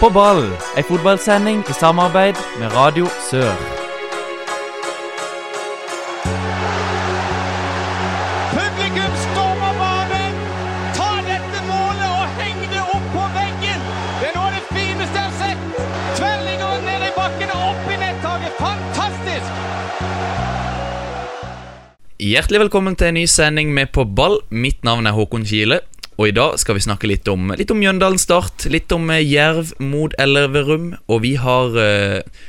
På ball, ei fotballsending i samarbeid med Radio Sør. Publikum stormer banen! Ta dette målet og heng det opp på veggen! Det er noe av det fineste jeg har sett! Tverrliggeren ned i bakken og opp i nettaket. Fantastisk! Hjertelig velkommen til en ny sending med På ball. Mitt navn er Håkon Kile. Og i dag skal vi snakke litt om, litt om Mjøndalen Start, litt om eh, Jerv mot Elverum. Og vi har eh,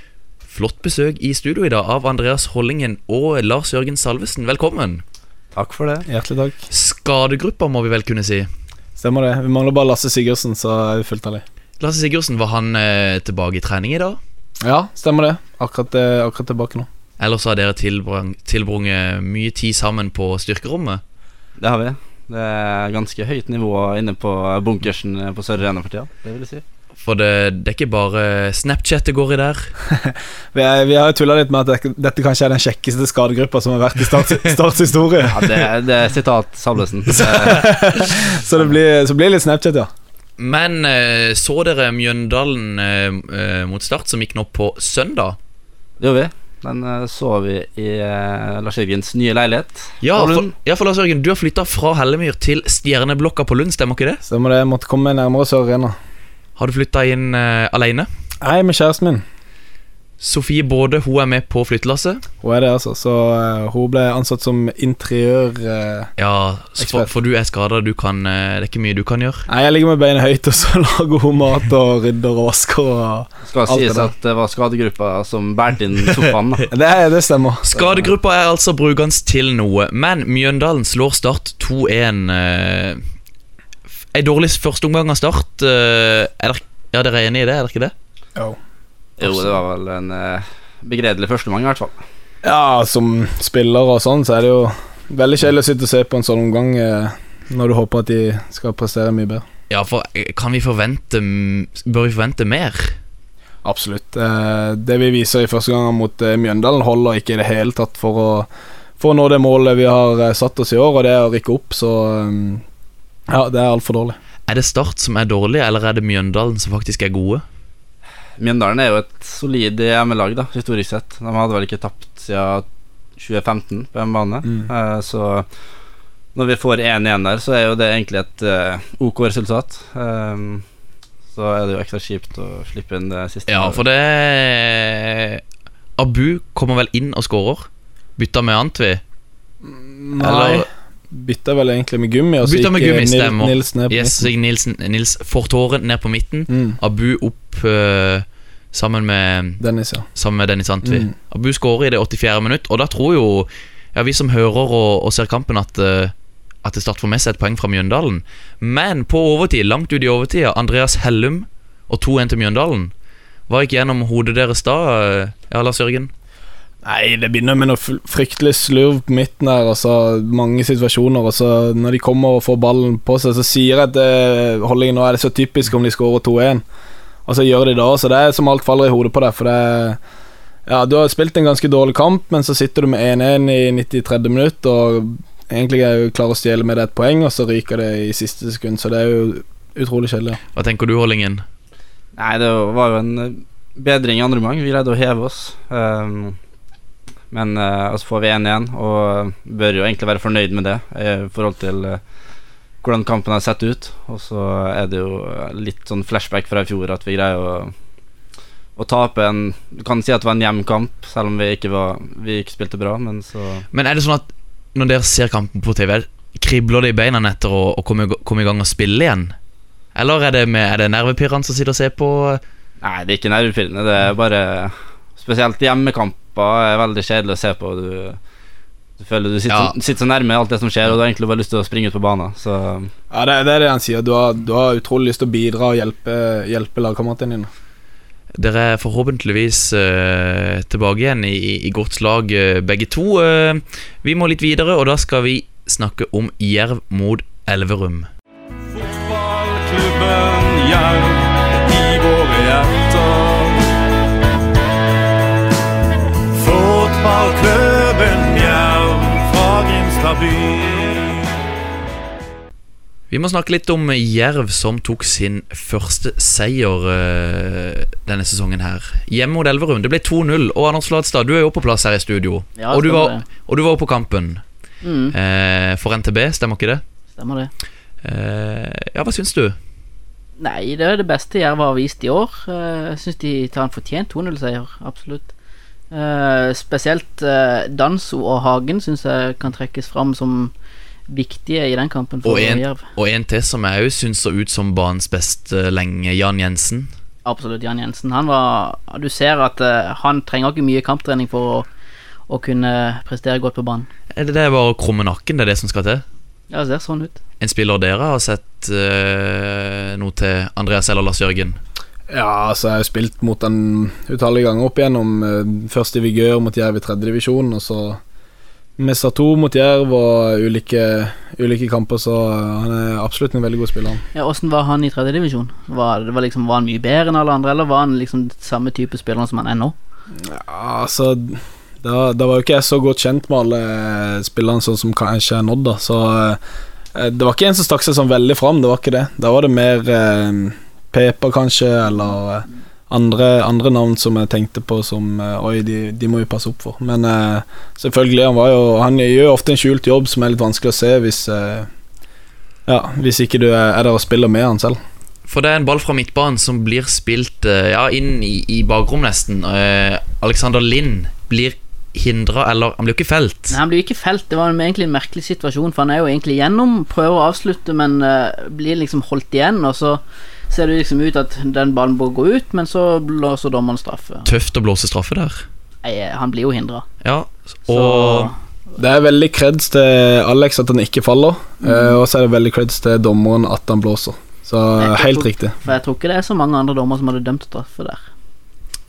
flott besøk i studio i dag av Andreas Hollingen og Lars Jørgen Salvesen. Velkommen. Takk for det. Hjertelig takk. Skadegrupper, må vi vel kunne si. Stemmer det. Vi mangler bare Lasse Sigurdsen, så er vi fullt ærlige. Lasse Sigurdsen, var han eh, tilbake i trening i dag? Ja, stemmer det. Akkurat, eh, akkurat tilbake nå. Ellers har dere tilbrunget mye tid sammen på styrkerommet? Det har vi. Det er ganske høyt nivå inne på bunkersen på Sør Arena for tida. Det vil jeg si. For det, det er ikke bare Snapchat det går i der. Vi, er, vi har jo tulla litt med at det, dette kanskje er den kjekkeste skadegruppa som har vært i Starts, starts historie. Ja, det, det er sitat Sablesen. Så det blir, så blir det litt Snapchat, ja. Men eh, så dere Mjøndalen eh, eh, mot Start, som gikk nå på søndag? det gjør vi. Den eh, så vi i eh, Lars Jørgens nye leilighet. Ja, for, ja, for Lars Jørgen, du har flytta fra Hellemyr til Stjerneblokka på Lund, stemmer ikke det? Stemmer det. Jeg måtte komme nærmere Sør Arena. Har du flytta inn uh, aleine? Nei, med kjæresten min. Sofie Både hun er med på flyttelasset. Hun er det, altså. Så uh, hun ble ansatt som interiør... Uh, Ja, for, for du er skada, Uh, eh, Det er ikke mye du kan gjøre. Nei, jeg ligger med beina høyt, og så lager hun mat og rydder og vasker og Skal Alt det sies det at det var skadegruppa som bærte inn sofaen. da. Det, det stemmer. Skadegruppa er altså brukende til noe, men Mjøndalen slår Start 2-1. Uh, Ei dårlig førsteomgang av Start. eh, er dere, ja, dere er enig i det, er dere ikke det? Jo. Jo, det var vel en eh, begredelig førstemann, i hvert fall. Ja, som spiller og sånn, så er det jo veldig kjedelig å sitte og se på en sånn omgang eh, når du håper at de skal prestere mye bedre. Ja, for eh, kan vi forvente Bør vi forvente mer? Absolutt. Det vi viser i første gang mot Mjøndalen, holder ikke i det hele tatt for å, for å nå det målet vi har satt oss i år, og det er å rykke opp, så ja, det er altfor dårlig. Er det Start som er dårlig, eller er det Mjøndalen som faktisk er gode? Mjøndalen er jo et solid hjemmelag, da, historisk sett. De hadde vel ikke tapt siden 2015 på hjemmebane. Mm. Uh, så når vi får 1-1 der, så er jo det egentlig et uh, OK resultat. Um, så er det jo ekstra kjipt å slippe inn det siste. Ja, for det Abu kommer vel inn og skårer. Bytta med Antvi. Nei, Eller- bytta vel egentlig med gummi, og så med gikk gummi, Nils. Nils ned på Yes, midten. Nils, Nils Fortåren ned på midten. Mm, Abu opp eh, sammen, med, Dennis, ja. sammen med Dennis Antvi. Mm. Abu skårer i det 84. minutt, og da tror jo ja, vi som hører og, og ser kampen, at, eh, at det Start får med seg et poeng fra Mjøndalen. Men på overtid, langt ut i overtida, Andreas Hellum og 2-1 til Mjøndalen. Hva gikk gjennom hodet deres da? eh, Ja, Lars Jørgen? Nei, det begynner med noe fryktelig slurv på midten der, Altså, mange situasjoner, Altså, når de kommer og får ballen på seg, så sier jeg til holdningen nå er det så typisk om de skårer 2-1, og så gjør de det så det er som alt faller i hodet på deg, for det Ja, du har spilt en ganske dårlig kamp, men så sitter du med 1-1 i 93. minutt, og egentlig er jo klar å stjele med deg et poeng, og så ryker det i siste sekund, så det er jo utrolig kjedelig. Hva tenker du, Hollingen? Nei, det var jo en eh, bedring i andre omgang. Vi greide å heve oss. Um, men uh, så får vi 1-1, og bør jo egentlig være fornøyd med det i forhold til eh, hvordan kampen har sett ut. Og så er det jo litt sånn flashback fra i fjor at vi greier å, å tape en Du kan si at det var en jevn kamp, selv om vi ikke, var, vi ikke spilte bra, men så Men er det sånn at når dere ser kampen på TV, kribler det i beina etter å, å komme, komme i gang og spille igjen? Eller er det, med, er det nervepirrende som sitter og ser på? Nei, det er ikke nervepirrende. Det er bare Spesielt hjemmekamper er veldig kjedelig å se på. Du, du føler du sitter, Ja. så, sitter så nærme alt det som skjer, og du har egentlig bare lyst til å springe ut på banen. Så Ja, det, det er det han sier, du har, du har utrolig lyst til å bidra og hjelpe, hjelpe lagkameratene dine. Dere er forhåpentligvis uh, tilbake igjen i, i godt slag, uh, begge to. Uh, vi må litt videre, og da skal vi snakke om Jerv mot Elverum. Fotballklubben Jerv i våre hjerter. Fotballklubben Fra Vi må snakke litt om Jerv, som tok sin første seier eh, denne sesongen her. Hjemme mot Elverum. Det ble 2-0. Og Anders Flatstad, du er jo på plass her i studio. Ja, og, du var, og du var på kampen Mm, eh, for NTB, stemmer ikke det? stemmer det. Eh, ja, hva syns du? Nei, det er det beste Jerv har vist i år. Jeg syns de tar en fortjent 2-0-seier, absolutt. Eh, spesielt uh, Danso og Hagen syns jeg kan trekkes fram som viktige i den kampen for Og en, og en til som jeg òg syns så ut som banens beste lenge, Jan Jensen. Absolutt, Jan Jensen. Han var Du ser at uh, han trenger ikke mye kamptrening for å, å kunne prestere godt på banen. Er det det bare å krumme nakken, det er det som skal til? Ja, det ser sånn ut. En spiller dere har sett eh, noe til Andreas eller Lars Jørgen? Ja, altså jeg har spilt mot den utallige ganger opp igjennom. eh, Først i Vigør mot Jerv i tredjedivisjon, og så Mesta 2 mot Jerv og ulike, ulike kamper, så han er absolutt en veldig god spiller. Ja, Åssen var han i tredjedivisjon? Var, var, liksom, var han mye bedre enn alle andre, eller var han liksom samme type spiller som han er nå? Ja, altså da, da var jo ikke jeg så godt kjent med alle spillerne sånn som kanskje er nådd, da. Så eh, det var ikke en som stakk seg sånn veldig fram, det var ikke det. Da var det mer eh, Peper, kanskje, eller eh, andre, andre navn som jeg tenkte på som eh, Oi, de, de må vi passe opp for. Men eh, selvfølgelig, han var jo Han gjør ofte en skjult jobb som er litt vanskelig å se hvis eh, Ja, hvis ikke du er, er der og spiller med han selv. For det er en ball fra midtbanen som blir spilt eh, ja, inn i, i bakrom, nesten. Eh, Alexander Lind blir hindra, eller han blir jo ikke felt. Nei, Han blir ikke felt. Det var egentlig en merkelig situasjon, for han er jo egentlig gjennom, prøver å avslutte, men uh, blir liksom holdt igjen, og så ser det liksom ut at den ballen bør gå ut, men så blåser dommeren straffe. Tøft å blåse straffe der. Nei, eh, han blir jo hindra. Ja, Så Det er veldig creds til Alex at han ikke faller, mm. og så er det veldig creds til dommeren at han blåser. Så Nei, helt tror- riktig. For jeg tror ikke det er så mange andre dommer som hadde dømt straffe der.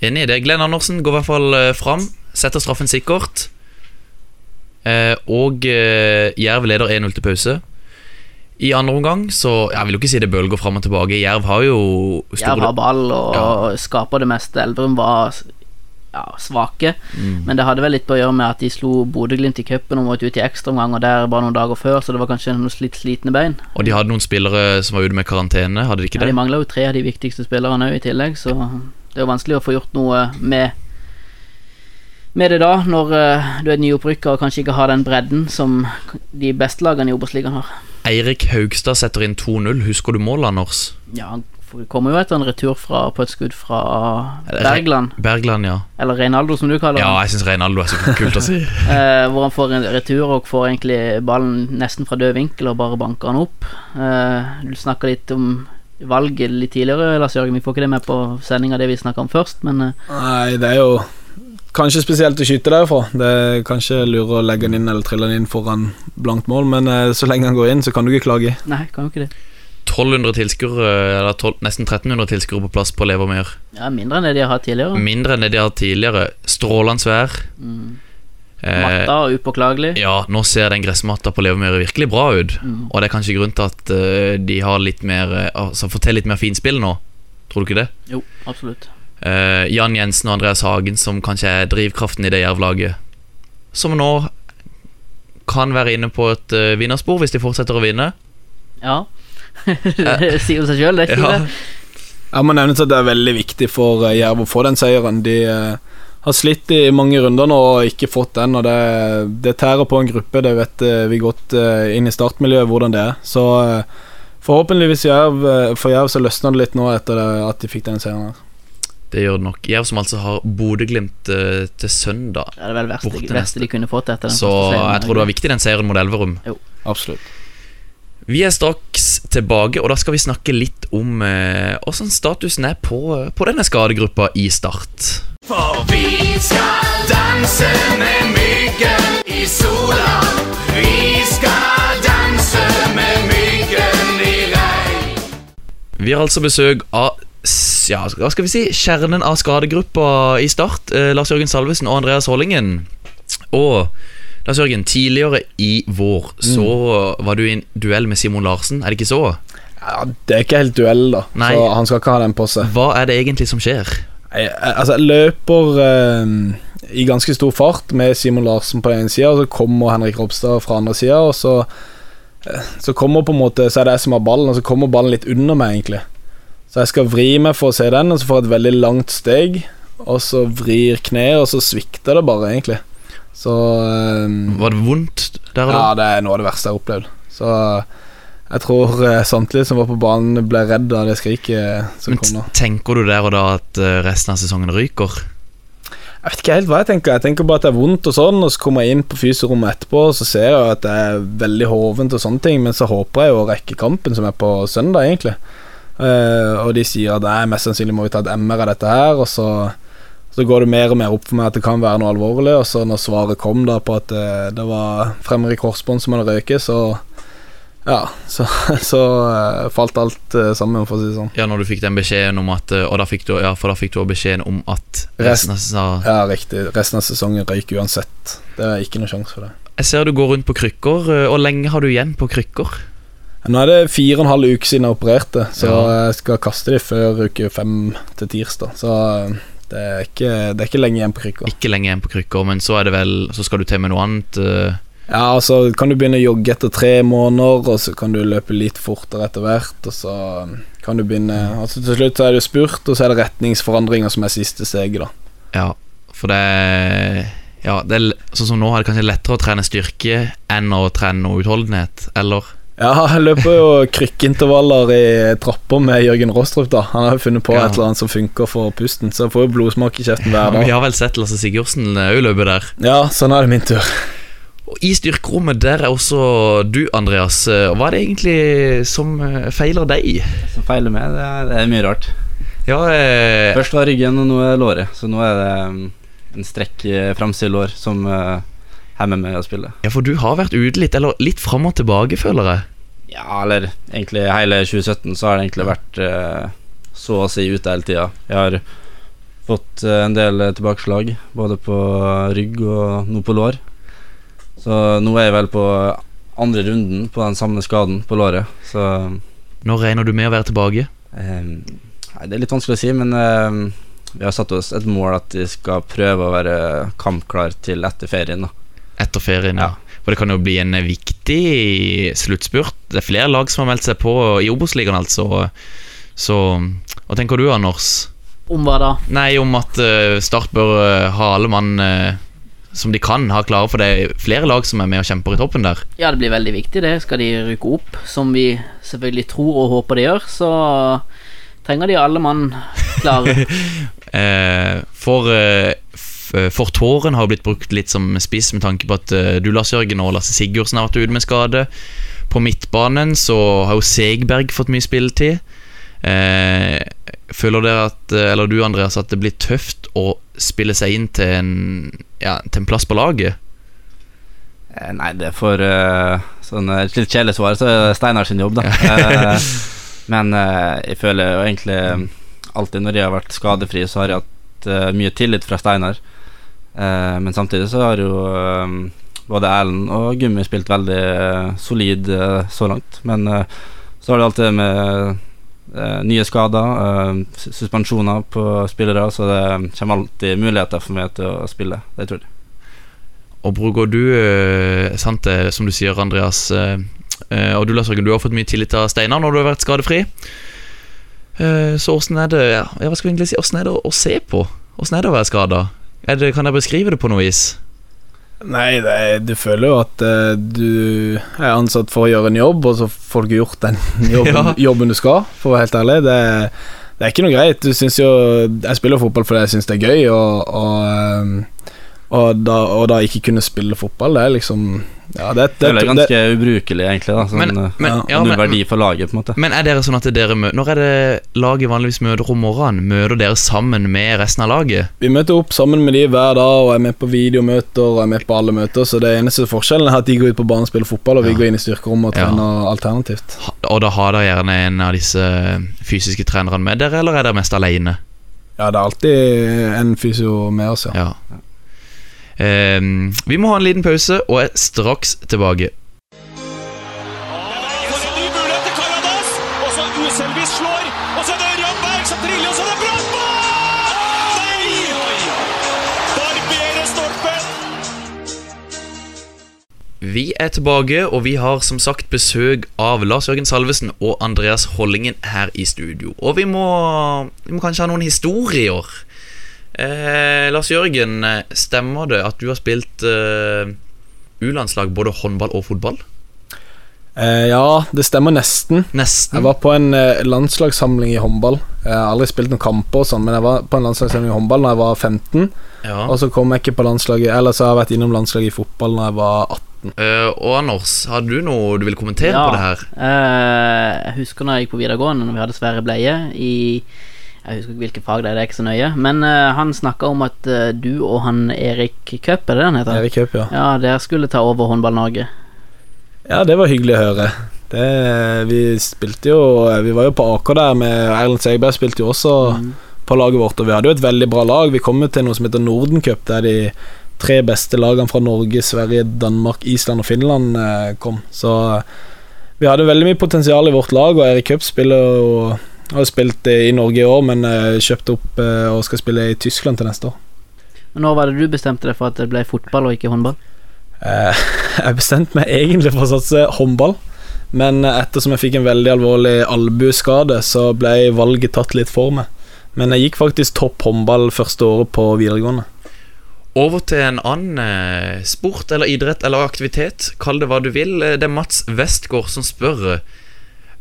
enig i det. Glenn Andersen går i hvert fall eh, fram, setter straffen sikkert. Eh, og eh, Jerv leder 1-0 til pause. I andre omgang så Jeg vil jo ikke si det bølger fram og tilbake. Jerv har jo store Jerv har ball og Ja. skaper det meste. Elverum var ja, svake, Mm. men det hadde vel litt på å gjøre med at de slo Bodø-Glimt i cupen og måtte ut i ekstraomgang, og der bare noen dager før, så det var kanskje noen litt slitne bein. Og de hadde noen spillere som var ute med karantene, hadde de ikke det? Ja, de mangla jo tre av de viktigste spillerne òg i tillegg, så det er jo vanskelig å få gjort noe med med det da, når eh, du er nyopprykka og kanskje ikke har den bredden som de beste lagene i Obos-ligaen har. Eirik Haugstad setter inn 2-0. Husker du målet, Anders? Ja, han kommer jo etter en retur fra, på et skudd fra Bergland, Bergland, ja. eller Reinaldo som du kaller Ja, jeg syns Reinaldo er så kult å si. Eh, hvor han får en retur og får egentlig ballen nesten fra død vinkel og bare banker han opp. Eh, du snakka litt om valget litt tidligere, Lars Jørgen. Vi får ikke det med på sendinga, det vi snakka om først, men eh, Nei, det er jo kanskje spesielt å skyte derfra. Det er kanskje lurer å legge den inn eller trille den inn foran blankt mål, men eh, så lenge han går inn, så kan du ikke klage. nei, kan jo ikke det. 1200 tilskuere, eller 12, nesten 1300 tilskuere på plass på Levermyr. Ja, Mindre enn det de har hatt tidligere. Mindre enn det de har hatt tidligere. Strålende vær. Mm. Eh, Matta og upåklagelig. ja, nå ser den gressmatta på Levermyr virkelig bra ut. Mm. Og det er kanskje grunnen til at uh, de har litt mer eh, Altså får til litt mer finspill nå. Tror du ikke det? Jo, absolutt. Eh, Jan Jensen og Andreas Hagen, som kanskje er drivkraften i det Jerv-laget. Som nå kan være inne på et uh, vinnerspor hvis de fortsetter å vinne. Ja. det sier jo seg sjøl, det ikke Ja, det? Jeg må nevne at det er veldig viktig for eh, Jerv å få den seieren. De eh, har slitt i mange runder nå og ikke fått den, og det, det tærer på en gruppe. Det vet eh, vi godt eh, inn i startmiljøet hvordan det er. Så eh, forhåpentligvis Jerv, eh, for Jerv så løsner det litt nå etter det, at de fikk den seieren her. Det gjør det nok. Jerv som altså har Bodø-Glimt uh, til søndag. Ja, det er vel det verste, Borte verste de kunne fått etter den Så jeg tror det var viktig den seieren mot Elverum. Absolutt. Vi er straks tilbake, og da skal vi snakke litt om eh, hvordan statusen er på, på denne skadegruppa i Start. For vi skal danse med myggen i sola. Vi skal danse med myggen i regn. Vi har altså besøk av ja, hva skal vi si kjernen av skadegruppa i Start. Eh, Lars Jørgen Salvesen og Andreas Hollingen. Og Lars Jørgen, tidligere i vår så var du i en duell med Simon Larsen, er det ikke så? Ja, det er ikke helt duell, da, Nei. så han skal ikke ha den på seg. Hva er det egentlig som skjer? Jeg, jeg- altså, jeg løper eh, i ganske stor fart med Simon Larsen på den ene sida, og så kommer Henrik Ropstad fra andre sida, og så eh, Så kommer på en måte Så er det jeg som har ballen, og så kommer ballen litt under meg, egentlig. Så jeg skal vri meg for å se den, og så får jeg et veldig langt steg, og så vrir kneet, og så svikter det bare, egentlig. Så um, Var det vondt der og da? Ja, det er noe av det verste jeg har opplevd. Så jeg tror eh, samtlige som var på banen, ble redd av det skriket som Men kom nå. tenker du der og da at eh, resten av sesongen ryker? Jeg vet ikke helt hva jeg tenker. Jeg tenker bare at det er vondt og sånn, og så kommer jeg inn på fysiorommet etterpå, og så ser jeg at det er veldig hovent og sånne ting, men så håper jeg jo å rekke kampen som er på søndag, egentlig. Eh, og de sier at nei, mest sannsynlig må vi ta et MR av dette her, og så så går det mer og mer opp for meg at det kan være noe alvorlig, og så når svaret kom da på at eh, det var fremre korsbånd som hadde røyket, så ja, så, så uh, falt alt sammen, for å si det sånn. Ja, når du fikk den beskjeden om at Og da fikk du, ja, for da fikk du beskjeden om at resten av sesongen Ja, riktig. Resten av sesongen røyk uansett. Det er ikke noe sjanse for det. Jeg ser du går rundt på krykker. Hvor lenge har du igjen på krykker? Nå er det fire og en halv uke siden jeg opererte, så Ja. jeg skal kaste de før uke fem til tirsdag. Så eh, det er ikke, det er ikke lenge igjen på krykka. Ikke lenge igjen på krykker, men så det vel Så skal du til med noe annet. eh, Ja, altså kan du begynne å jogge etter tre måneder, og så kan du løpe litt fortere etter hvert, og så kan du begynne Altså Til slutt så er det spurt, og så er det retningsforandringer som er siste steget, da. Ja, for det Ja, det er sånn som nå er det kanskje lettere å trene styrke enn å trene noe utholdenhet, eller? Ja, jeg løper jo krykkeintervaller i trapper med Jørgen Rostrup, da. Han har jo funnet på Ja. et eller annet som funker for pusten, så jeg får jo blodsmak i kjeften hver Vi har vel sett Lasse Sigurdsen òg løpe der. Ja, sånn er det min tur. Og I styrkerommet der er også du, Andreas. Eh, Hva er det egentlig som eh, feiler deg? Som feiler meg? det er, det er mye rart. Ja, eh, Først var ryggen, og nå er låret. Så nå er det um, en strekk framside lår som uh, hemmer meg å spille. ja, for du har vært ute litt, eller litt fram og tilbake, føler jeg. Ja, eller egentlig hele 2017 så har det egentlig vært eh, så å si ute hele tida. Jeg har fått eh, en del eh, tilbakeslag, både på rygg og nå på lår. Så nå er jeg vel på andre runden på den samme skaden på låret, så Når regner du med å være tilbake? eh, Nei, det er litt vanskelig å si, men eh, vi har satt oss et mål at vi skal prøve å være kampklar til etter ferien. da Etter ferien, ja. For det kan jo bli en viktig sluttspurt. Det er flere lag som har meldt seg på i Obos-ligaen, altså. Så hva tenker du, Anders? Om hva da? Nei, om at eh, Start bør eh, ha alle mann eh, som de kan ha klare, for det er flere lag som er med og kjemper i toppen der. Ja, det blir veldig viktig, det. Skal de rykke opp, som vi selvfølgelig tror og håper de gjør, så trenger de alle mann klare. Eh, for eh, f- for Tåren har blitt brukt litt som spiss med tanke på at eh, du, Lars Jørgen og Lasse Sigurdsen har vært ute med skade. På midtbanen så har jo Segberg fått mye spilletid. Eh, føler dere at eh, Eller du, Andreas, at det blir tøft å spille seg inn til en, ja, til en plass på laget? Eh, Nei, det er for uh, sånn et litt kjedelig svar, så er det Steinar sin jobb, da. Eh, men jeg føler jo egentlig alltid når jeg har vært skadefri, så har jeg hatt mye tillit fra Steinar. Eh, men samtidig så har jo eh, både Erlend og Gummi spilt veldig eh, solid eh, så langt. Men eh, så har det alltid med nye skader, suspensjoner på spillere, så det kommer alltid muligheter for meg til å spille. Det tror jeg. Og bruker du, sant det som du sier, Andreas Og du, Lars Jørgen, du har fått mye tillit av Steinar når du har vært skadefri. Så åssen er det ja, hva skal vi egentlig si, hvordan er det å se på? Åssen er det å være skada? Kan jeg beskrive det på noe vis? Nei, det, er- du føler jo at uh, du er ansatt for å gjøre en jobb, og så får du ikke gjort den jobben, Ja. jobben du skal, for å være helt ærlig. Det, det er ikke noe greit. Du syns jo Jeg spiller fotball fordi jeg syns det er gøy, og, og, eh, og, da, og da ikke kunne spille fotball, det er liksom Ja, det, det, det, er det, ganske ubrukelig, egentlig. da sånn, Men, eh, men, ja, ja, Null men, verdi for laget, på en måte. men er dere sånn at dere møter, Når er det laget vanligvis møter om morgenen? Møter dere sammen med resten av laget? Vi møter opp sammen med de hver dag, og er med på videomøter og er med på alle møter, så det eneste forskjellen er at de går ut på banen og spiller fotball, og vi Ja. går inn i styrkerommet og Ja. trener alternativt. Og da har dere gjerne en av disse fysiske trenerne med dere, eller er dere mest alene? Ja, det er alltid en fysio med oss, ja. Ja. Ehm, vi må ha en liten pause, og er straks tilbake. Vi er tilbake, og vi har som sagt besøk av Lars Jørgen Salvesen og Andreas Hollingen her i studio. Og vi må, vi må kanskje ha noen historier. Eh, Lars Jørgen, eh, stemmer det at du har spilt eh, U-landslag både håndball og fotball? Eh, ja, det stemmer nesten. Nesten. Jeg var på en eh, landslagssamling i håndball. Jeg har aldri spilt noen kamper, og sånn men jeg var på en landslagssamling i håndball da jeg var 15. Ja. Og så kom jeg ikke på landslaget Eller så har jeg vært innom landslaget i fotball da jeg var 18. Eh, og Anders, har du noe du vil kommentere Ja. på det her? Eh, jeg husker når jeg gikk på videregående, når vi hadde Sverre Bleie i Jeg husker ikke hvilke fag det er, det er ikke så nøye. Men uh, han snakka om at uh, du og han Erik Cup, er det han heter? Erik Køpp, ja. Ja, dere skulle ta over Håndball-Norge. Ja, det var hyggelig å høre. Det, vi spilte jo Vi var jo på Aker der med Erlend Segberg spilte jo også på laget vårt, og vi hadde jo et veldig bra lag. Vi kom jo til noe som heter Nordencup, der de tre beste lagene fra Norge, Sverige, Danmark, Island og Finland eh, kom. Så vi hadde veldig mye potensial i vårt lag, og Erik Cup spiller jo har spilt eh, i Norge i år, men eh, kjøpt opp eh, og skal spille i Tyskland til neste år. Men når var det du bestemte deg for at det ble fotball og ikke håndball? Eh, jeg bestemte meg egentlig for å satse håndball, men ettersom jeg fikk en veldig alvorlig albueskade, så ble valget tatt litt for meg. Men jeg gikk faktisk topp håndball første året på videregående. Over til en annen sport eller idrett eller aktivitet. Kall det hva du vil. Det er Mats Westgård som spør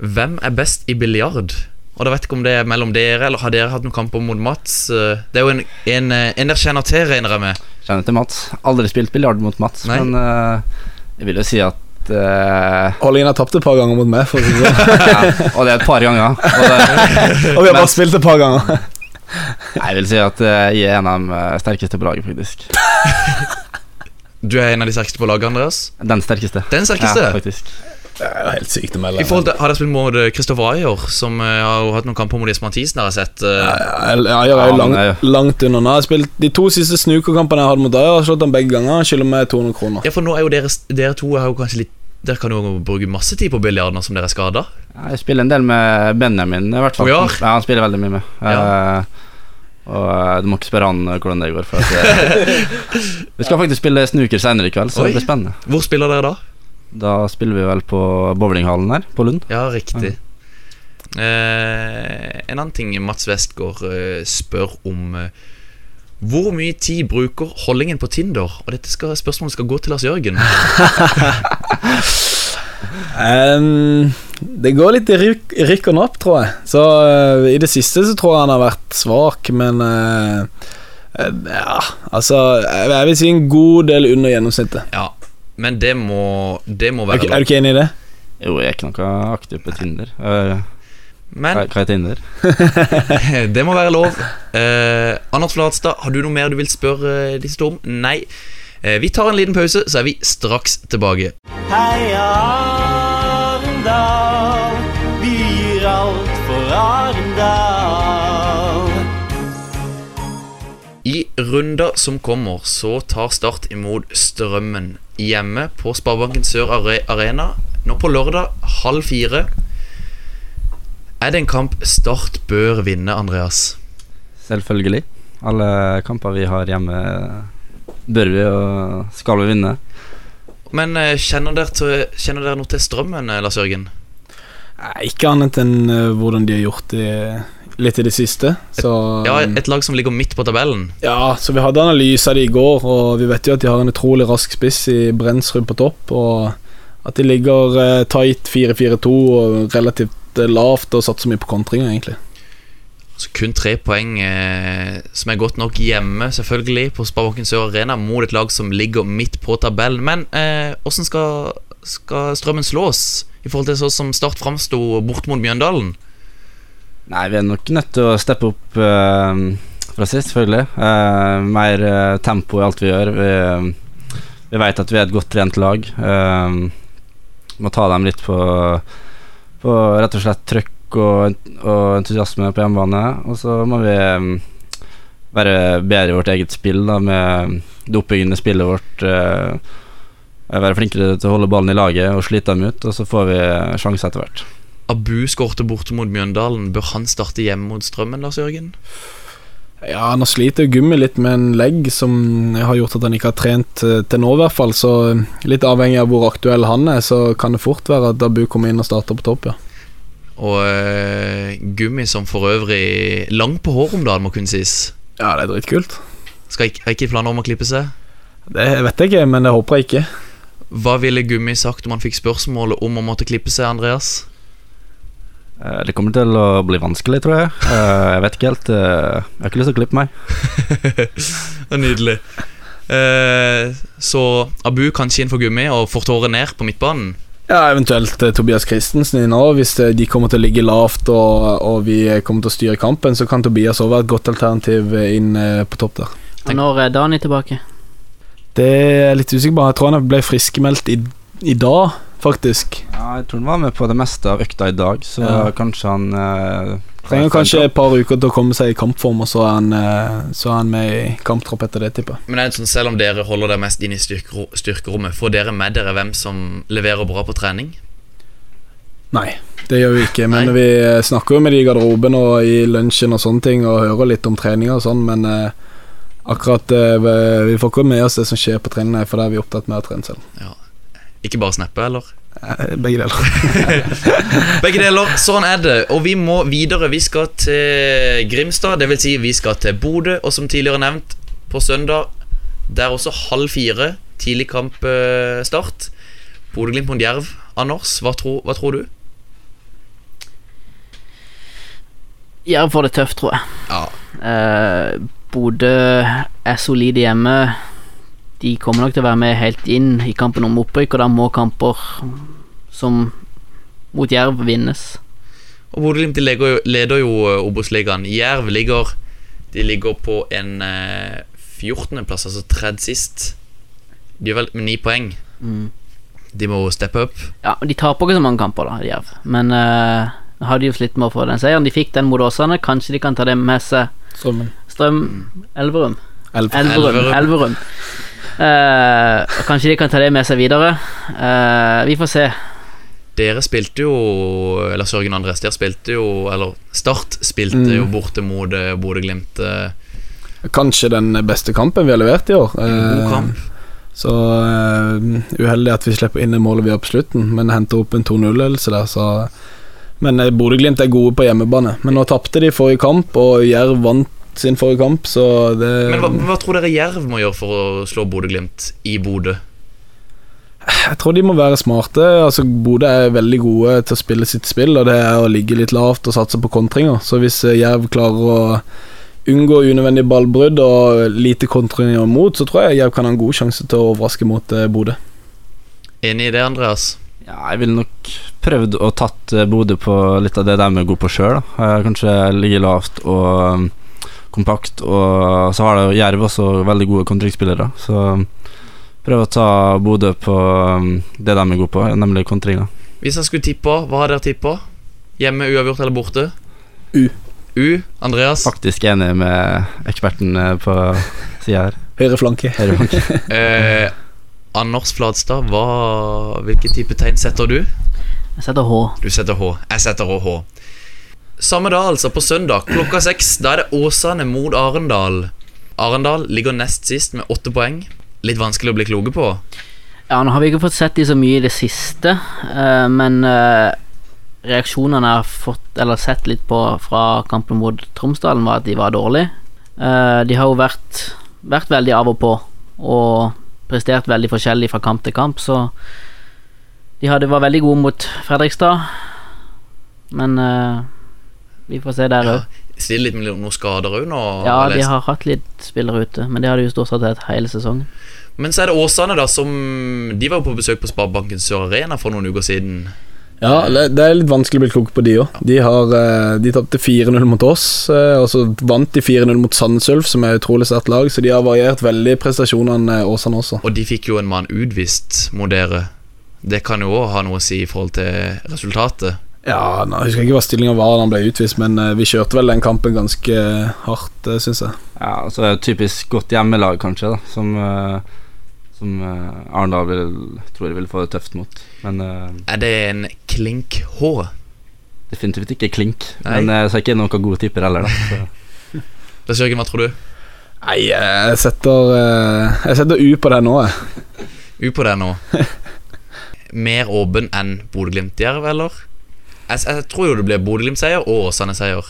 Hvem er best i biljard? Og da vet ikke om det er mellom dere, eller har dere hatt noen kamper mot Mats? Eh, Det er jo en, en, eh, en dere kjenner til, regner jeg med. Kjenner til Mats. Aldri spilt biljard mot Mats, Nei. men uh, jeg vil jo si at uh, Hollingen har tapt et par ganger mot meg, for å si det sånn. ja, Og det er et par ganger. Og det, og vi har Men- bare spilt et par ganger. jeg vil si at jeg er en av de sterkeste på laget, faktisk. Du er en av de sterkeste på laget, Andreas. Den sterkeste. Den sterkeste. Ja, faktisk. Det er jo helt sykt å melde. I forhold til, Har dere spilt mot Kristoffer Christopher Ayer, som eh, har jo hatt noen kamper mot Jesper Mathisen? Har jeg sett uh... Ja, jeg er jo langt, det langt under nå. Jeg har spilt De to siste snukerkampene jeg hadde mot Ayer, har slått dem begge ganger. Skylder meg 200 kroner. Ja, for nå er jo dere, dere to er jo kanskje litt Dere kan jo bruke masse tid på biljard nå som dere er skada. Ja, Jeg spiller en del med Benjamin, i hvert fall. Ja. Ja, han spiller veldig mye med. Ja. Eh, og eh, du må ikke spørre han eh, hvordan det går. For at, eh, vi skal faktisk spille snooker senere i kveld, så Oi. det blir spennende. Hvor spiller dere da? Da spiller vi vel på bowlinghallen her, på Lund. Ja, riktig. Eh, en annen ting Mats Westgård eh, spør om eh, Hvor mye tid bruker holdningen på Tinder? Og dette skal, spørsmålet skal gå til Lars Jørgen. um, det går litt i ryk, rykk og napp, tror jeg. Så i det siste så tror jeg han har vært svak, men Ja, altså Jeg, jeg vil si en god del under gjennomsnittet. Ja, men det må, det må være okay, er du ikke enig i det? Jo, jeg er ikke noe aktiv på Tinder. Eh, Men hva, er Tinder? det må være lov. Eh, Anders Flatstad, har du noe mer du vil spørre eh, disse to om? Nei. Eh, vi tar en liten pause, så er vi straks tilbake. Heia Arendal, vi gir alt for Arendal. I runda som kommer, så tar Start imot Strømmen hjemme på Sparebanken Sør Arena. Nå på lørdag halv fire. Er det en kamp Start bør vinne, Andreas? Selvfølgelig. Alle kamper vi har hjemme, bør vi og skal vi vinne. Men eh, kjenner dere, til, kjenner dere noe til Strømmen, eh, Lars Jørgen? Ikke annet enn eh, hvordan de har gjort det litt i det siste. Så Ja, Et lag som ligger midt på tabellen. Ja, så vi hadde analyse av det i går, og vi vet jo at de har en utrolig rask spiss i Brensrud på topp, og at de ligger eh, tight 4-4-2 og relativt eh, lavt og satser mye på kontringer, egentlig. Så kun tre poeng, eh, som er godt nok hjemme, selvfølgelig, på Sparebanken Sør Arena, mot et lag som ligger midt på tabellen. Men eh, hvordan skal, skal Strømmen slås, i forhold til sånn som Start framsto bort mot Mjøndalen? Nei, vi er nok nødt til å steppe opp eh, fra sist, selvfølgelig. Eh, mer eh, tempo i alt vi gjør. Vi, vi vet at vi er et godt trent lag. Må ta dem litt på, på rett og slett trøkk og, og entusiasme på hjemmebane. Og så må vi være bedre i vårt eget spill, da, med det oppbyggende spillet vårt. være flinkere til å holde ballen i laget og slite dem ut, og så får vi sjanse etter hvert. Abu skårte borte mot Mjøndalen. Bør han starte hjemme mot Strømmen, Lars Jørgen? Ja, nå sliter Gummi litt med en legg som har gjort at han ikke har trent eh, til nå, i hvert fall. Så eh, litt avhengig av hvor aktuell han er, så kan det fort være at Abu kommer inn og starter på topp, ja. Og uh, Gummi som for øvrig lang på håret om dagen, må kunne sies. Ja, det er dritkult. Skal ikke, har ikke planer om å klippe seg? Det vet jeg ikke, men det håper jeg ikke. Hva ville Gummi sagt om han fikk spørsmålet om å måtte klippe seg, Andreas? Eh, Det kommer til å bli vanskelig, tror jeg. Eh, Jeg vet ikke helt. eh, Jeg har ikke lyst til å klippe meg. Det er Nydelig. Eh, så Abu kanskje inn for Gummi og får tåret ned på midtbanen. Ja, eventuelt Tobias Christensen inn òg. Hvis de kommer til å ligge lavt og, og vi kommer til å styre kampen, så kan Tobias òg være et godt alternativ inn på topp der. Og når er Dani tilbake? Det er jeg litt usikker på. Jeg tror han ble friskmeldt i, i dag, faktisk. Ja, jeg tror han var med på det meste av økta i dag, så Ja. kanskje han eh, Trenger kanskje et par uker til å komme seg i kampform, og så er han, eh, så er han med i kamptropp etter det, tipper jeg. Men er det sånn, selv om dere holder dere mest inn i styrkero styrkerommet, får dere med dere hvem som leverer bra på trening? Nei, det gjør vi ikke. Men Nei. vi snakker jo med de i garderoben og i lunsjen og sånne ting, og hører litt om treninger og sånn, men eh, akkurat eh, vi- får ikke med oss det som skjer på trening, for da er vi opptatt med å trene selv. Ikke bare snappe, eller? Eh, Begge deler. Begge deler, sånn er det. Og vi må videre. Vi skal til Grimstad, dvs. Si vi skal til Bodø, og som tidligere nevnt, på søndag Det er også halv fire, tidlig kampstart. Bodø-Glimt mot Jerv. Anders, hva, tro, hva tror du? Jerv får det tøft, tror jeg. Ja. Eh, Bodø er solide hjemme. De kommer nok til å være med helt inn i kampen om opprykk, og da må kamper som mot Jerv vinnes. Og Bodø-Glimt de leder jo, eh, Obos-ligaen. Jerv ligger De ligger på en eh, 14.-plass, altså tredje sist. De er vel med ni poeng. Mm. De må steppe opp. Ja, De taper ikke så mange kamper, da, Jerv. Men uh, har de jo slitt med å få den seieren. De fikk den mot Åsane. Kanskje de kan ta det med seg. Strømmen. Strøm Elverum. Elverum. Elverum. Elverum. Eh, kanskje de kan ta det med seg videre. Uh, vi får se. Dere spilte jo Eller Sørgen Andres, dere spilte jo Eller Start spilte Mm. jo borte mot eh, Bodø-Glimt. Kanskje den beste kampen vi har levert i år. En god kamp. Så uh, uheldig at vi slipper inn det målet vi har på slutten, men henter opp en 2-0-ledelse der, så Men Bodø-Glimt er gode på hjemmebane. Men nå tapte de forrige kamp, og Jerv vant sin forrige kamp, så det Men hva, hva tror dere Jerv må gjøre for å slå Bodø-Glimt i Bodø? Jeg tror de må være smarte. Altså Bodø er veldig gode til å spille sitt spill, og det er å ligge litt lavt og satse på kontringer. Så hvis eh, Jerv klarer å unngå unødvendige ballbrudd og lite kontringer mot, så tror jeg Jerv kan ha en god sjanse til å overraske mot eh, Bodø. Enig i det, Andreas? Ja, jeg ville nok prøvd å tatt eh, Bodø på litt av det de er gode på sjøl. Kanskje ligge lavt og kompakt. Og så har det Jerv også veldig gode kontringsspillere. Så prøv å ta Bodø på um, det de er gode på, nemlig kontringa. Hvis jeg skulle tippa, hva har dere tippa? Hjemme, uavgjort eller borte? U. U. Andreas? Faktisk enig med eksperten eh, på sida her. Høyre flanke. Høyrebank. Eh, Anders Fladstad, hva, hvilke type tegn setter du? Jeg setter H. Du setter H. Jeg setter H H. Samme dag, altså, på søndag klokka seks. Da er det Åsane mot Arendal. Arendal ligger nest sist med åtte poeng. Litt vanskelig å bli kloke på. Ja, nå har vi ikke fått sett de så mye i det siste, eh, men eh, reaksjonene jeg har fått, eller sett litt på fra kampen mot Tromsdalen, var at de var dårlige. Eh, de har jo vært, vært veldig av og på, og prestert veldig forskjellig fra kamp til kamp, så de hadde, var veldig gode mot Fredrikstad, men vi får se der Ja, òg. Litt med noen skader òg nå. Ja, de har hatt litt spillere ute, men det har de jo stort sett hatt hele sesongen. Men så er det Åsane, da, som De var jo på besøk på Sparebanken Sør Arena for noen uker siden. Ja, det det er litt vanskelig å bli klok på de òg. De, har, eh, de tapte 4-0 mot oss, eh, og så vant de 4-0 mot Sandsulf som er et utrolig sterkt lag, så de har variert veldig prestasjonene eh, Åsane også. Og de fikk jo en mann utvist mot dere. Det kan jo òg ha noe å si i forhold til resultatet. Ja, nå husker jeg ikke hva stillinga var da han ble utvist, men eh, vi kjørte vel den kampen ganske hardt, uh, syns jeg. Ja, altså et typisk godt hjemmelag, kanskje, da som, eh, som eh, Arendal vil, tror jeg vil få det tøft mot. Men eh, Er det en klink H? definitivt ikke klink. Nei. Men eh, så er ikke noen gode tipper heller, da. Så. Lars Jørgen, hva tror du? Nei, jeg setter eh, Jeg setter U på det nå, jeg. U på det nå. Mer åpen enn Bodø-Glimt-Jerv, eller? Jeg, jeg tror jo det blir Bodø-Glimt-seier og Åsane-seier.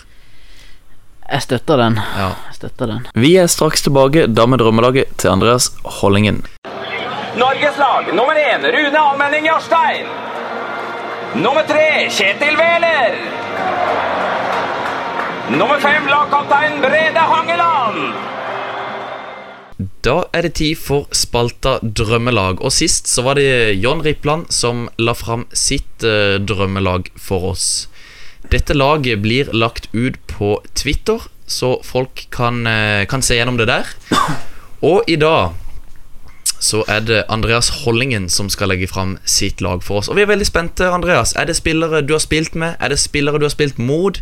Jeg støtter den. Ja. Jeg støtter den. Vi er straks tilbake, da med drømmelaget til Andreas Hollingen. Norges lag nummer én Rune Almenning Jarstein. Nummer tre Kjetil Wæler. Nummer fem lagkaptein Brede Hangeland. Da er det tid for spalta Drømmelag. Og sist så var det John Rippland som la fram sitt eh, drømmelag for oss. Dette laget blir lagt ut på Twitter, så folk kan, eh, kan se gjennom det der. Og i dag så er det Andreas Hollingen som skal legge fram sitt lag for oss. Og vi er veldig spente, Andreas. Er det spillere du har spilt med? Er det spillere du har spilt mot?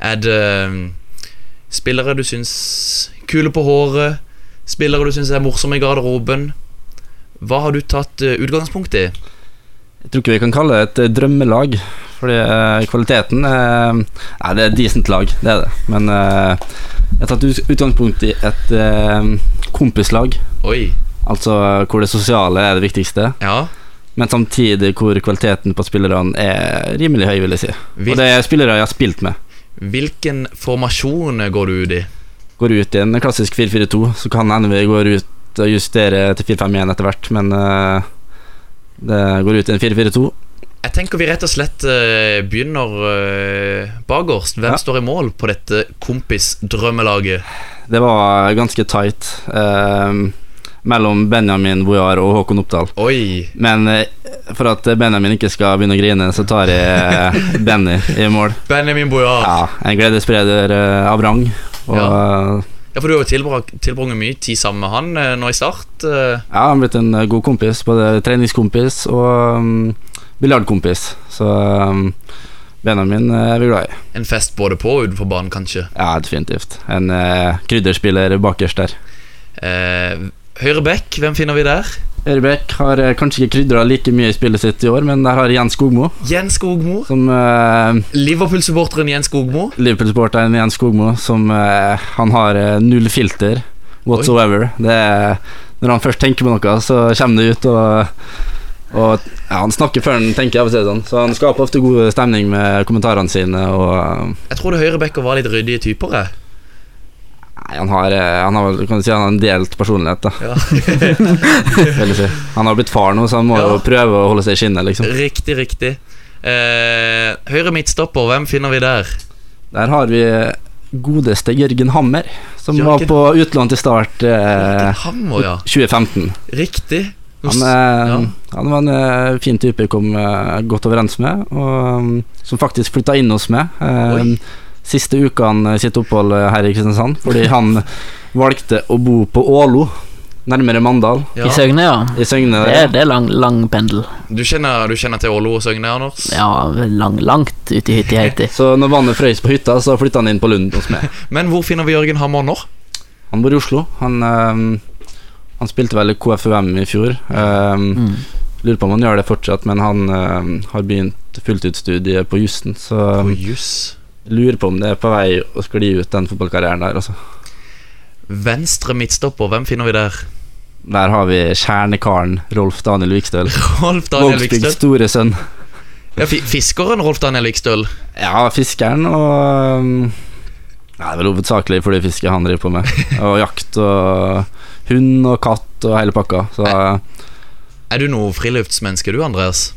Er det eh, spillere du syns kule på håret? Spillere du syns er morsomme i garderoben? Hva har du tatt eh, utgangspunkt i? Jeg tror ikke vi kan kalle det et eh, drømmelag, fordi eh, kvaliteten eh, Nei, det er et decent lag, det er det. Men eh, jeg har tatt utgangspunkt i et eh, kompislag. Oi. Altså hvor det sosiale er det viktigste, Ja. men samtidig hvor kvaliteten på spillerne er rimelig høy, vil jeg si. Hvil- Og det er spillere jeg har spilt med. Hvilken formasjon går du ut i? Går ut i en klassisk 4-4-2, så kan hende vi går ut og justerer til 4-5-1 etter hvert, men uh, det går ut i en 4-4-2. Jeg tenker vi rett og slett uh, begynner uh, bakerst. Hvem Ja. står i mål på dette kompisdrømmelaget? Det var ganske tight uh, mellom Benjamin Bojar og Håkon Oppdal. Oi. Men for at Benjamin ikke skal begynne å grine, så tar jeg Benny i mål. Benjamin Bojar. Ja. En gledesspreder av rang. Og Ja. ja. for du har jo tilbrakt, mye tid sammen med han eh, nå i start. eh. ja, han har blitt en eh, god kompis. Både treningskompis og um, biljardkompis. Så um, Benjamin eh, er vi glad i. en fest både på og utenfor banen, kanskje. Ja, definitivt. En uh, krydderspiller bakerst der. Uh, Høyre back, hvem finner vi der? Ørebekk har eh, kanskje ikke krydra like mye i spillet sitt i år, men der har Jens Skogmo, Jens Skogmo. som eh, Liverpool-supporteren Jens Skogmo. Liverpool-supporteren Jens Skogmo, som uh, Han har null filter whatsoever. Det er, når han først tenker på noe, så kommer det ut, og, og ja, Han snakker før han tenker, av og sånn. Så han skaper ofte god stemning med kommentarene sine. Og uh, Jeg tror det høyrebacker var litt ryddige typer. Jeg. Nei, han har, eh, han har kan du si han har en delt personlighet, da. Ja. Si. Han har blitt far nå, så han må Ja. jo prøve å holde seg i skinnet, liksom. Riktig, riktig. Eh, høyre midtstopper, hvem finner vi der? Der har vi godeste Jørgen Hammer, som var på utlån til start eh, Hammer, ja. 2015. Riktig. Han, eh, ja. han var en eh, fin type vi kom eh, godt overens med, og um, som faktisk flytta inn hos meg. eh, Oi. Siste ukene sitt opphold eh, her i Kristiansand, fordi han valgte å bo på Ålo, nærmere Mandal, Ja. I Søgne, ja. i Søgne. Det er, det er lang, lang pendel. Du, kjenner, du kjenner til Ålo og Søgne, Anders? Ja, lang, langt ute i hytti-heiti. Så når vannet frøys på hytta, så flytta han inn på Lund hos meg. Men hvor finner vi Jørgen Hammer nå? Han bor i Oslo. Han, eh, han spilte vel i KFUM i fjor. Um, Mm. Lurer på om han gjør det fortsatt, men han eh, har begynt fulltidsstudiet på jussen, så På Juss. Lurer på om det er på vei å skli ut den fotballkarrieren der, altså. Venstre midtstopper, hvem finner vi der? Der har vi kjernekaren Rolf Daniel Vikstøl. Rolf Daniel Vikstøl. store sønn. Ja, fiskeren Rolf Daniel Vikstøl. Ja, fiskeren og um, ja, Det er vel hovedsakelig fordi flyfiske han driver på med. Og jakt og hund og katt og hele pakka. Så Er du noe friluftsmenneske, du, Andreas?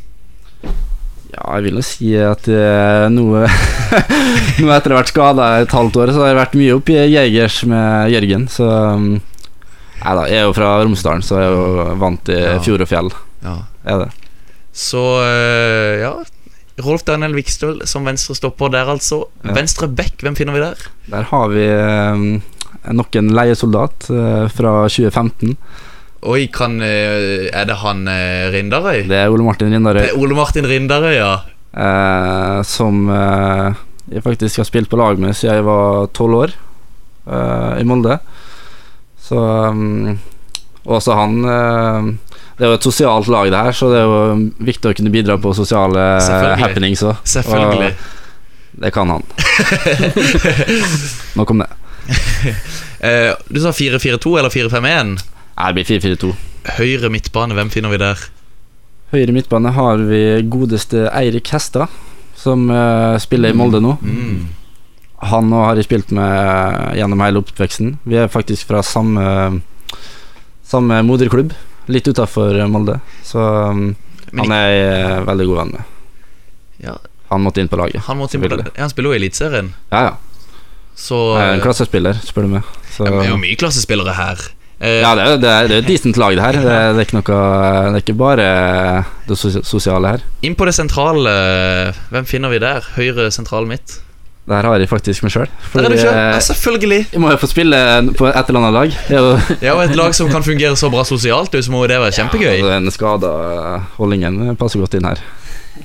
Ja, jeg vil jo si at eh, noe Nå etter å ha vært skada et halvt år, så har jeg vært mye oppe i Jegers med Jørgen. Så um, Nei da, jeg er jo fra Romsdalen, så jeg er jo vant til Ja. fjord og fjell. Ja. Er det. Så eh, ja. Rolf Daniel Vikstøl som venstre stopper der, altså. Ja. Venstre back, hvem finner vi der? Der har vi um, nok en leiesoldat eh, fra 2015. Oi, kan eh, Er det han uh, Rindarøy? Det er Ole Martin Rindarøy. Det er Ole Martin Rindarøy, ja. eh, som eh, jeg faktisk har spilt på lag med siden jeg var tolv år, eh, i Molde. Så um, Også han eh, Det er jo et sosialt lag, det her, så det er jo viktig å kunne bidra på sosiale Selvfølgelig. happenings òg. Selvfølgelig. Det kan han. Nok om det. Eh, du sa 4-4-2 eller 4-5-1. Det blir 4-4-2. Høyre midtbane, hvem finner vi der? Høyre midtbane har vi godeste Eirik Hestad, som uh, spiller i Molde nå. Mm. Han nå har jeg spilt med gjennom hele oppveksten. Vi er faktisk fra samme Samme moderklubb, litt utafor Molde. Så um, han er jeg eh, veldig god venn med. Ja, Han måtte inn på laget. han, måtte inn på laget. Ja, han spiller jo i Eliteserien, Ja, ja. så Han er eh, En klassespiller, spør du meg. Så, Det er jo mye klassespillere her. Eh, ja, det er, det, er, det er et decent lag, det her. Det er, det er ikke noe Det er ikke bare det sosiale her. Inn på det sentrale, hvem finner vi der? Høyre sentral midt? Det her har jeg faktisk meg sjøl. Selv, du sjøl! Ja, selvfølgelig! jeg må jo få spille på et eller annet lag. Det er jo Ja, og et lag som kan fungere så bra sosialt, så må jo det være kjempegøy. Ja, Den skada holdningen passer godt inn her.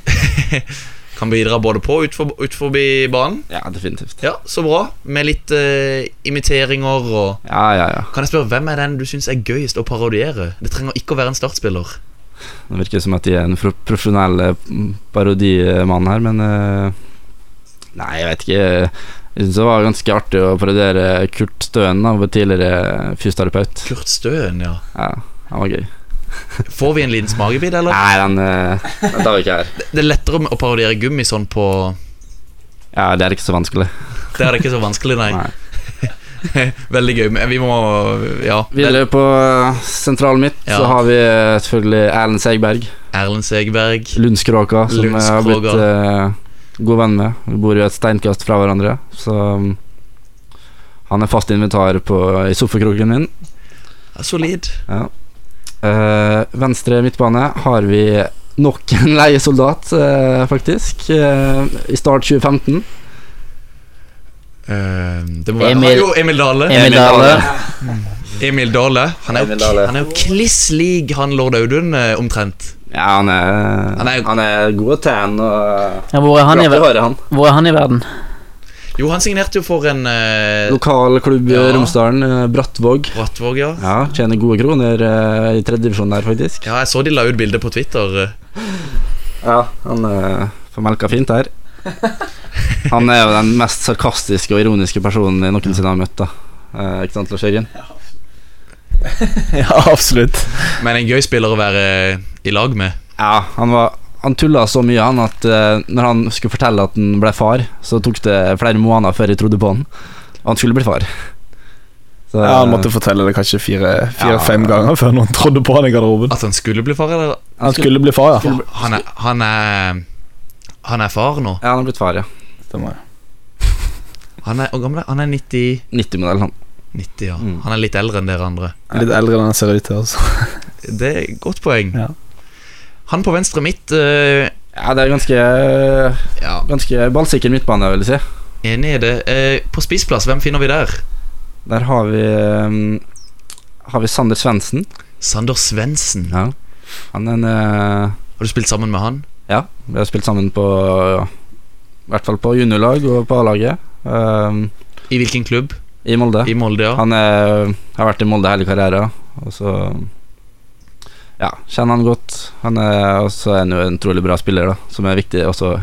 Kan bidra både på og utfor, ut forbi banen. Ja, definitivt. Ja, så bra. Med litt uh, imiteringer og Ja, ja, ja. Kan jeg spørre, hvem er den du syns er gøyest å parodiere? Det trenger ikke å være en startspiller. Det virker som at de er en profesjonell eh, parodimann her, men uh, Nei, jeg vet ikke. Jeg syns det var ganske artig å parodiere Kurt Støen, da, vår tidligere fysioterapeut. Kurt Støen, ja. Ja, han var gøy. Får vi en liten smakebit, eller? Nei, den, eh, den tar vi ikke her. Det er lettere å parodiere sånn på Ja, det er ikke så vanskelig. Det er ikke så vanskelig, nei. Nei. Veldig gøy. Men vi må Ja. Videre på sentralen mitt Ja. så har vi eh, selvfølgelig Erlend Segberg. Erlend Segberg. Lundskråka, som jeg har blitt eh, god venn med. Vi bor jo et steinkast fra hverandre, så um, han er fast invitar på, i sofakroken min. Ja, solid. Ja. Eh, venstre midtbane har vi nok en leiesoldat, uh, faktisk. uh, I start 2015. Eh, det må være Emil- Jo, Emil Dale. Emil Dale. Emil Dale. Han er jo, Emil Dale. han er jo kliss lik han lord Audun, omtrent. Ja, han er, Han er- han er god å tan og Ja, hvor, er i, han. hvor er han i verden? Jo, han signerte jo for en eh, Lokal klubb i Ja. Romsdalen, eh, Brattvåg. Brattvåg, ja. Ja, tjener gode kroner eh, i tredjedivisjon der, faktisk. Ja, jeg så de la ut bilde på Twitter. eh. Ja, han uh, får melka fint der. Han er jo den mest sarkastiske og ironiske personen jeg noensinne har møtt. da Eh, Ikke sant, Lars Jørgen? Ja, absolutt. Men en gøy spiller å være i lag med. Ja, han var Han tulla så mye han at uh, når han skulle fortelle at han ble far, så tok det flere måneder før jeg trodde på han. Og han skulle bli far. Så, Ja, Han måtte fortelle det kanskje fire-fem Ja. ganger før noen trodde på han i garderoben. At han skulle bli far, eller? Han skulle bli far, ja. Han er, han er Han er far nå. Ja, han er blitt far, ja. Stemmer. Han er, hvor gammel er han? Han er 90, 90-modell, han. 90 ja. Mm. Han er litt eldre enn dere andre. Litt eldre enn han ser ut til. Altså. Det er et godt poeng. Ja. Han på venstre midt uh, Ja, det er ganske Ja, Ganske ballsikker midtbane, vil jeg si. enig i det. Uh, på spissplass, hvem finner vi der? Der har vi um, Har vi Sander Svendsen. Sander Svendsen. Ja. Han er en uh, Har du spilt sammen med han? Ja, vi har spilt sammen på I hvert fall på juniorlag og på A-laget. Um, I hvilken klubb? I Molde. I Molde, ja. Han er, har vært i Molde hele karrieren, og så Ja, kjenner han godt. Han er også en, en utrolig bra spiller, da, som er viktig også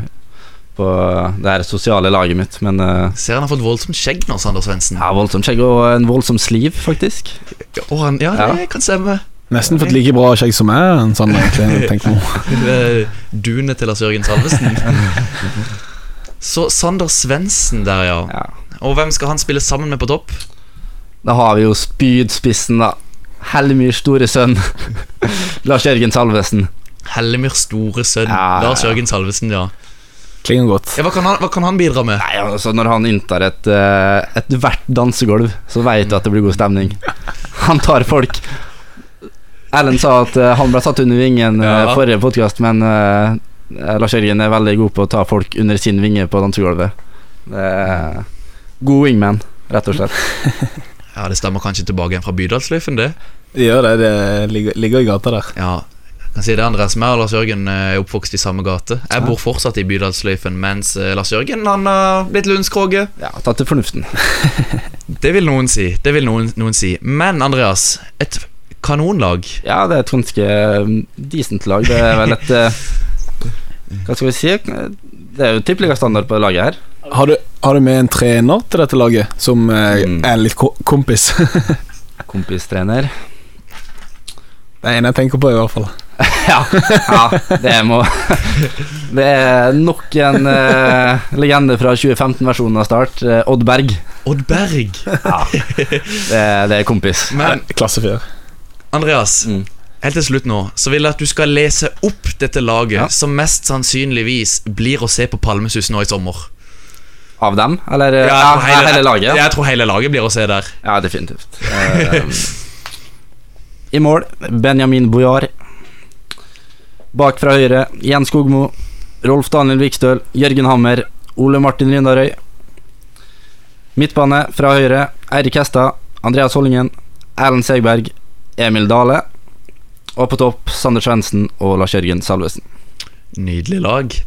på det her sosiale laget mitt. Men eh, Ser han har fått voldsomt skjegg nå, Sander Svendsen. ja, voldsomt skjegg og en voldsom sliv, faktisk. Og han, ja, Ja. det kan stemme. Nesten fått like bra skjegg som meg, en sånn egentlig. tenk. Eh, Dunet til Lars Jørgen Salvesen. Så Sander Svendsen der, ja. Ja. Og hvem skal han spille sammen med på topp? Da har vi jo spydspissen, da. Hellemyrs store sønn. Lars Jørgen Salvesen. Hellemyrs store sønn. Ja, ja, Lars Jørgen Salvesen, ja. Klinger godt. ja hva, kan han, hva kan han bidra med? Nei, altså Når han inntar et eh, ethvert dansegulv, så vet du at det blir god stemning. Han tar folk Ellen sa at eh, han ble satt under vingen uh, Ja. forrige podkast, men eh, Lars Jørgen er veldig god på å ta folk under sin vinge på dansegulvet. Det god wingman, rett og slett. Ja, Det stemmer kanskje tilbake igjen fra Bydalsløyfen, det. Det gjør det. Det ligger, ligger i gata der. Ja, kan si det Andreas meg og Lars Jørgen eh, er oppvokst i samme gate. Jeg bor fortsatt i Bydalsløyfen, mens eh, Lars Jørgen han har blitt Lundskroge. Ja, tatt til fornuften. Det vil noen si. Det vil noen, noen si. Men Andreas, et kanonlag. Ja, det er et ganske mm, decent lag. Det er vel et eh, Hva skal vi si? Det er jo tippeligastandard på det laget her. Har du, Har du med en trener til dette laget, som eh, Mm. er litt ko kompis? Kompistrener. Det er en jeg tenker på, i hvert fall. Ja, ja det må Det er nok en uh, legende fra 2015-versjonen av Start. Uh, Odd Berg. Odd Berg. Ja, det, det er kompis. Men Klassefyr. Andreas, Mm. helt til slutt nå, så vil jeg at du skal lese opp dette laget, Ja. som mest sannsynligvis blir å se på Palmesus nå i sommer. Av dem? Eller eh, Ja, ja, tror hele, laget? Jeg tror hele laget blir å se der. ja, definitivt. Eh, I mål Benjamin Bojar. Bak fra høyre Jens Skogmo. Rolf Daniel Vikstøl. Jørgen Hammer. Ole Martin Rindarøy. Midtbane fra høyre Eirik Hestad. Andreas Hollingen. Erlend Segberg. Emil Dale. Og på topp Sander Svendsen og Lars Jørgen Salvesen. Nydelig lag.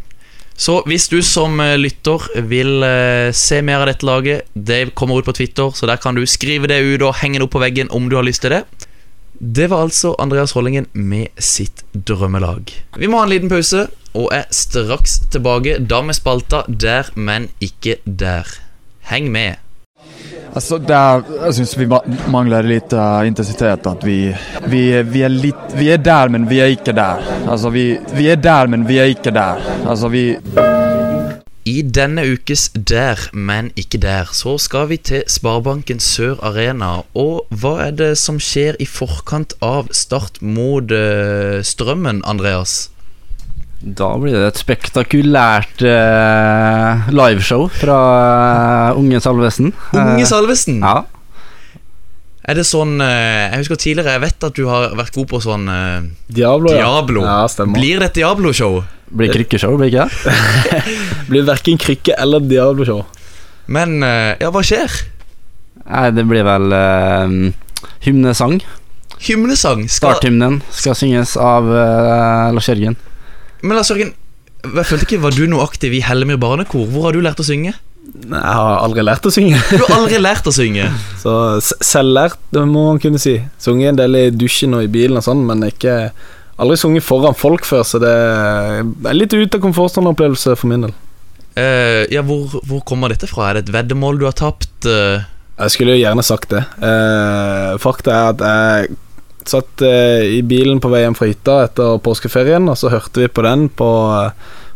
Så hvis du som eh, lytter vil eh, se mer av dette laget, det kommer ut på Twitter, så der kan du skrive det ut og henge det opp på veggen om du har lyst til det. Det var altså Andreas Hollingen med sitt drømmelag. Vi må ha en liten pause, og er straks tilbake, da med spalta Der, men ikke der. Heng med. Alltså der syns vi mangler litt eh, intensitet. At vi, vi, vi, er litt vi er der, men vi er ikke der. Altså, vi, vi er der, men vi er ikke der. Altså, vi, I denne ukes Der, men ikke der, så skal vi til Sparebanken Sør Arena. Og hva er det som skjer i forkant av start mot eh, Strømmen, Andreas? Da blir det et spektakulært uh, liveshow fra uh, Unge Salvesen. Unge Salvesen? Uh, Ja. Er det sånn eh, Jeg husker tidligere, jeg vet at du har vært god på sånn eh, Diablo, ja. Diablo. Ja, stemmer. Blir det et Diablo-show? Blir krykkeshow, blir ikke det? Blir verken krykke eller Diablo-show. Men eh, ja, hva skjer? Nei, det blir vel eh, hymnesang. Hymnesang skal Starthymnen skal synges av eh, Lars Jørgen. Men Lars Jørgen, jeg følte ikke Var du noe aktiv i Hellemyr barnekor? Hvor har du lært å synge? Nei, Jeg har aldri lært å synge. Du har aldri lært å synge. Så selvlært, det må man kunne si. Sunget en del i dusjen og i bilen og sånn, men ikke aldri sunget foran folk før, så det er litt ut av komfortsoneopplevelse for min del. Uh, ja, hvor, hvor kommer dette fra? Er det et veddemål du har tapt? Uh? Jeg skulle jo gjerne sagt det. Uh, fakta er at jeg satt eh, i bilen på vei hjem fra hytta etter påskeferien, og så hørte vi på den på,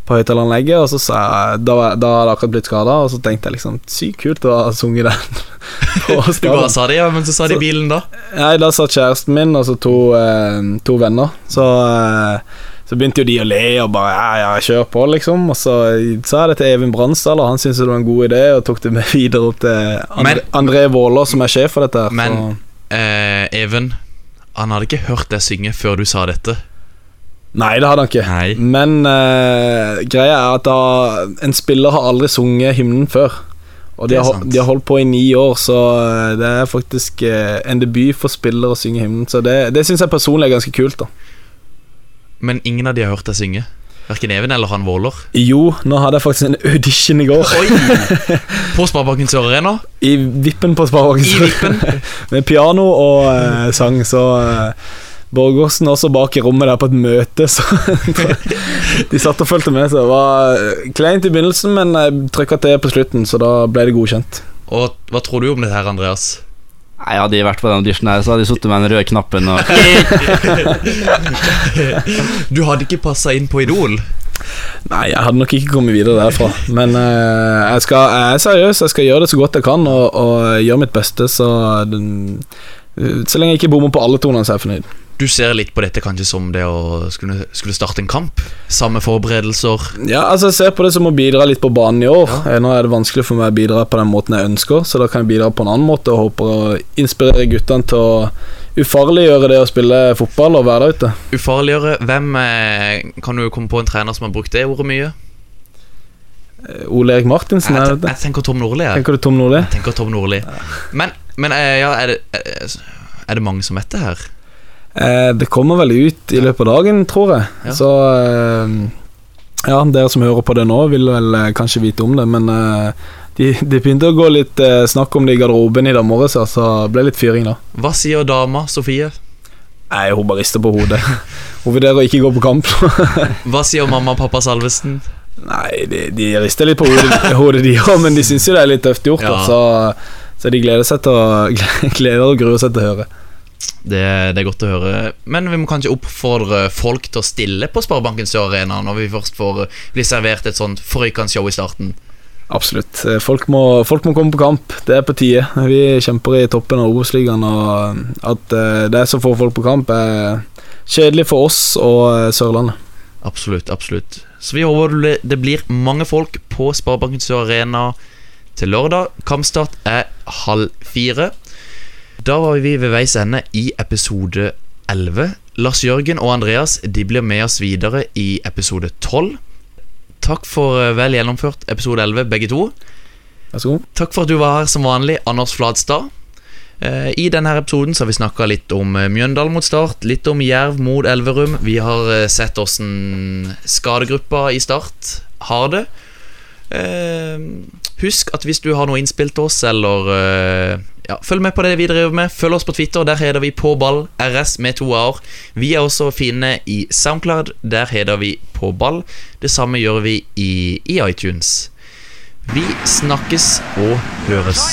på høyttaleranlegget, og så sa jeg Da, da hadde jeg akkurat blitt skada, og så tenkte jeg liksom Sykt kult å ha sunget den du bare sa det, ja, men så sa de i bilen, da. Nei, da satt kjæresten min og så to, eh, to venner. Så, eh, så begynte jo de å le og bare ja, ja, kjør på, liksom. Og så sa jeg det til Evin Bransdal, og han syntes det var en god idé, og tok det med videre opp til André, André Våler, som er sjef for dette. Men- så. Eh, Even, han hadde ikke hørt deg synge før du sa dette. Nei, det hadde han ikke. Nei. Men uh, greia er at da, en spiller har aldri sunget hymnen før. Og de har, de har holdt på i ni år, så eh, det er faktisk uh, en debut for spillere å synge hymnen. Så det, det syns jeg personlig er ganske kult. da Men ingen av de har hørt deg synge. Verken Even eller han Våler. Jo, nå hadde jeg faktisk en audition i går. Oi! På Sparebanken Sør Arena. I vippen på Sparebanken. I vippen. Med piano og eh, sang, så eh, Borgersen også bak i rommet der på et møte, så De satt og fulgte med, så det var eh, kleint i begynnelsen, men jeg trykka til på slutten, så da ble det godkjent. Og hva tror du om dette her, Andreas? Nei, Hadde de vært på den auditionen her, så hadde de sittet med den røde knappen og Du hadde ikke passa inn på Idol. Nei, jeg hadde nok ikke kommet videre derfra. Men uh, jeg, skal, jeg er seriøs, jeg skal gjøre det så godt jeg kan, og, og gjøre mitt beste, så den, Så lenge jeg ikke bommer på alle tonene, så er jeg fornøyd. Du ser litt på dette kanskje som det å skulle, skulle starte en kamp? Samme forberedelser? Ja, altså Jeg ser på det som å bidra litt på banen i år. Ja. Nå er det vanskelig for meg å bidra på den måten jeg ønsker, så da kan jeg bidra på en annen måte og håper å inspirere guttene til å ufarliggjøre det å spille fotball og være der ute. Ufarliggjøre. Hvem eh, Kan du komme på en trener som har brukt det ordet mye? Eh, Ole Erik Martinsen, Jeg, jeg tenker Tom Nordli. Jeg. Tenker du Tom Nordli? jeg tenker Tom Nordli. Men, men eh, ja, er det, eh, er det mange som vet det her? Eh, det kommer vel ut i løpet av dagen, tror jeg. Ja. Så eh, ja, dere som hører på det nå, vil vel eh, kanskje vite om det, men de, de begynte å gå litt snakk om det i garderoben i dag morges, så det ble litt fyring da. Hva sier dama Sofie? Nei, hun bare rister på hodet. Hun vurderer å ikke gå på kamp. Hva sier mamma og pappa Salvesen? Nei, de, de rister litt på hodet, hodet de òg, men de syns jo det er litt tøft gjort. Ja. Så, så de gleder seg til å Gleder og gruer seg til å høre. Det, det er godt å høre. Men vi må kanskje oppfordre folk til å stille på Sparebanken Sør Arena når vi først får eh, bli servert et sånt forrykende show i starten. Absolutt. Eh, Folk må, folk må komme på kamp. Det er på tide. Vi kjemper i toppen av Obos-ligaen, og at eh, det er så få folk på kamp, er kjedelig for oss og eh, Sørlandet. Absolutt, absolutt. Så vi håper det- det blir mange folk på Sparebanken Sør Arena til lørdag. Kampstart er halv fire. Da var vi ved veis ende i episode 11. Lars Jørgen og Andreas de blir med oss videre i episode 12. Takk for eh, vel gjennomført episode 11, begge to. Vær så god. Takk for at du var her som vanlig, Anders Fladstad. Eh, I denne episoden så har vi snakka litt om eh, Mjøndalen mot Start, litt om Jerv mot Elverum. Vi har sett åssen skadegruppa i Start har det. Eh, husk at hvis du har noe innspill til oss, eller eh, ja, Følg med på det vi driver med. Følg oss på Twitter, der heter vi Påball RS med to a-er. Vi er også å finne i Soundcloud, der heter vi Påball. Det samme gjør vi i, i iTunes. Vi snakkes og høres.